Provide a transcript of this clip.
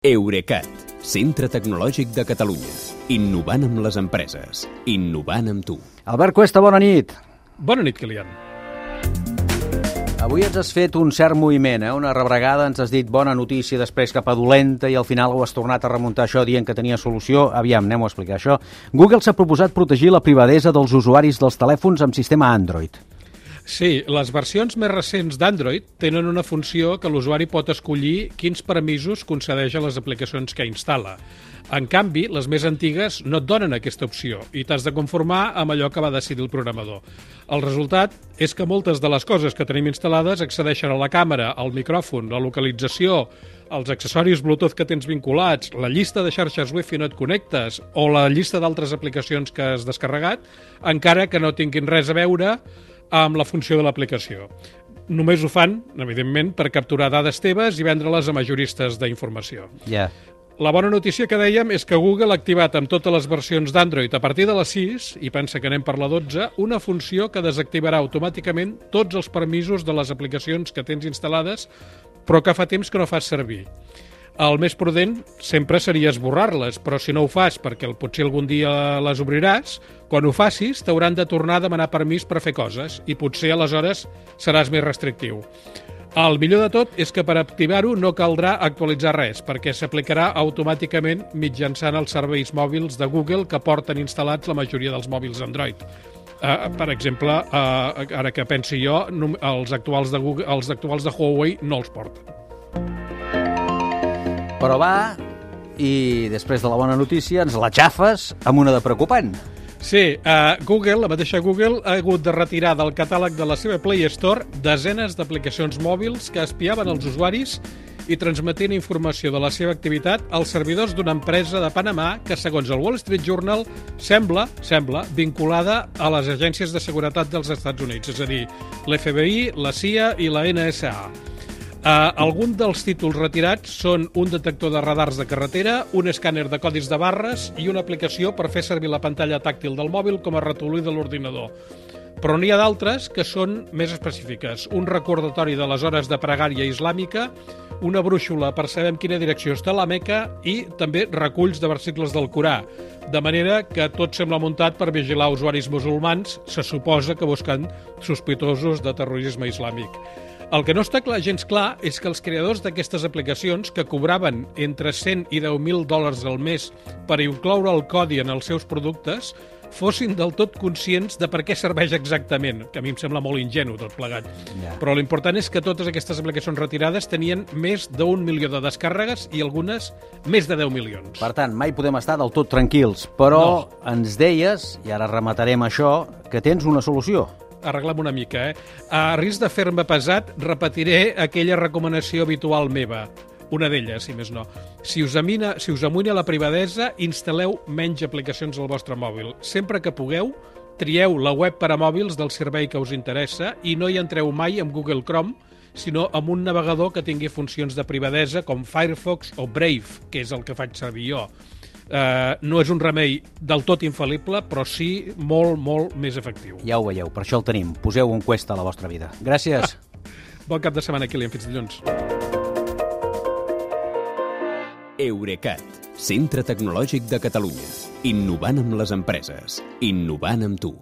Eurecat, centre tecnològic de Catalunya. Innovant amb les empreses. Innovant amb tu. Albert Cuesta, bona nit. Bona nit, Kilian. Avui ens has fet un cert moviment, eh? una rebregada, ens has dit bona notícia, després cap a dolenta, i al final ho has tornat a remuntar això dient que tenia solució. Aviam, anem a explicar això. Google s'ha proposat protegir la privadesa dels usuaris dels telèfons amb sistema Android. Sí, les versions més recents d'Android tenen una funció que l'usuari pot escollir quins permisos concedeix a les aplicacions que instal·la. En canvi, les més antigues no et donen aquesta opció i t'has de conformar amb allò que va decidir el programador. El resultat és que moltes de les coses que tenim instal·lades accedeixen a la càmera, al micròfon, la localització, els accessoris Bluetooth que tens vinculats, la llista de xarxes Wi-Fi no et connectes o la llista d'altres aplicacions que has descarregat, encara que no tinguin res a veure amb la funció de l'aplicació. Només ho fan, evidentment, per capturar dades teves i vendre-les a majoristes d'informació. Ja. Yeah. La bona notícia que dèiem és que Google ha activat amb totes les versions d'Android a partir de les 6, i pensa que anem per la 12, una funció que desactivarà automàticament tots els permisos de les aplicacions que tens instal·lades però que fa temps que no fas servir. El més prudent sempre seria esborrar-les, però si no ho fas perquè potser algun dia les obriràs, quan ho facis t'hauran de tornar a demanar permís per fer coses i potser aleshores seràs més restrictiu. El millor de tot és que per activar-ho no caldrà actualitzar res, perquè s'aplicarà automàticament mitjançant els serveis mòbils de Google que porten instal·lats la majoria dels mòbils Android. Uh, per exemple, uh, ara que pensi jo, els actuals de Google, els actuals de Huawei no els porten. Però va, i després de la bona notícia ens la xafes amb una de preocupant. Sí, uh, Google, la mateixa Google, ha hagut de retirar del catàleg de la seva Play Store desenes d'aplicacions mòbils que espiaven els usuaris i transmetien informació de la seva activitat als servidors d'una empresa de Panamà que, segons el Wall Street Journal, sembla, sembla vinculada a les agències de seguretat dels Estats Units, és a dir, l'FBI, la CIA i la NSA. Uh, alguns dels títols retirats són un detector de radars de carretera, un escàner de codis de barres i una aplicació per fer servir la pantalla tàctil del mòbil com a ratolí de l'ordinador. Però n'hi ha d'altres que són més específiques. Un recordatori de les hores de pregària islàmica, una brúixola per saber en quina direcció està la Meca i també reculls de versicles del Corà. De manera que tot sembla muntat per vigilar usuaris musulmans, se suposa que buscant sospitosos de terrorisme islàmic. El que no està clar, gens clar és que els creadors d'aquestes aplicacions, que cobraven entre 100 i 10.000 dòlars al mes per incloure el codi en els seus productes, fossin del tot conscients de per què serveix exactament, que a mi em sembla molt ingenu tot plegat. Yeah. Però l'important és que totes aquestes aplicacions retirades tenien més d'un milió de descàrregues i algunes més de 10 milions. Per tant, mai podem estar del tot tranquils, però no. ens deies, i ara rematarem això, que tens una solució arreglam una mica, eh? A risc de fer-me pesat, repetiré aquella recomanació habitual meva, una d'elles, si més no. Si us, amina, si us amuina la privadesa, instal·leu menys aplicacions al vostre mòbil. Sempre que pugueu, trieu la web per a mòbils del servei que us interessa i no hi entreu mai amb Google Chrome, sinó amb un navegador que tingui funcions de privadesa com Firefox o Brave, que és el que faig servir jo. Uh, no és un remei del tot infal·lible, però sí molt, molt més efectiu. Ja ho veieu, per això el tenim. Poseu un cuesta a la vostra vida. Gràcies. bon cap de setmana, Kilian. Fins dilluns. Eurecat, centre tecnològic de Catalunya. Innovant amb les empreses. Innovant amb tu.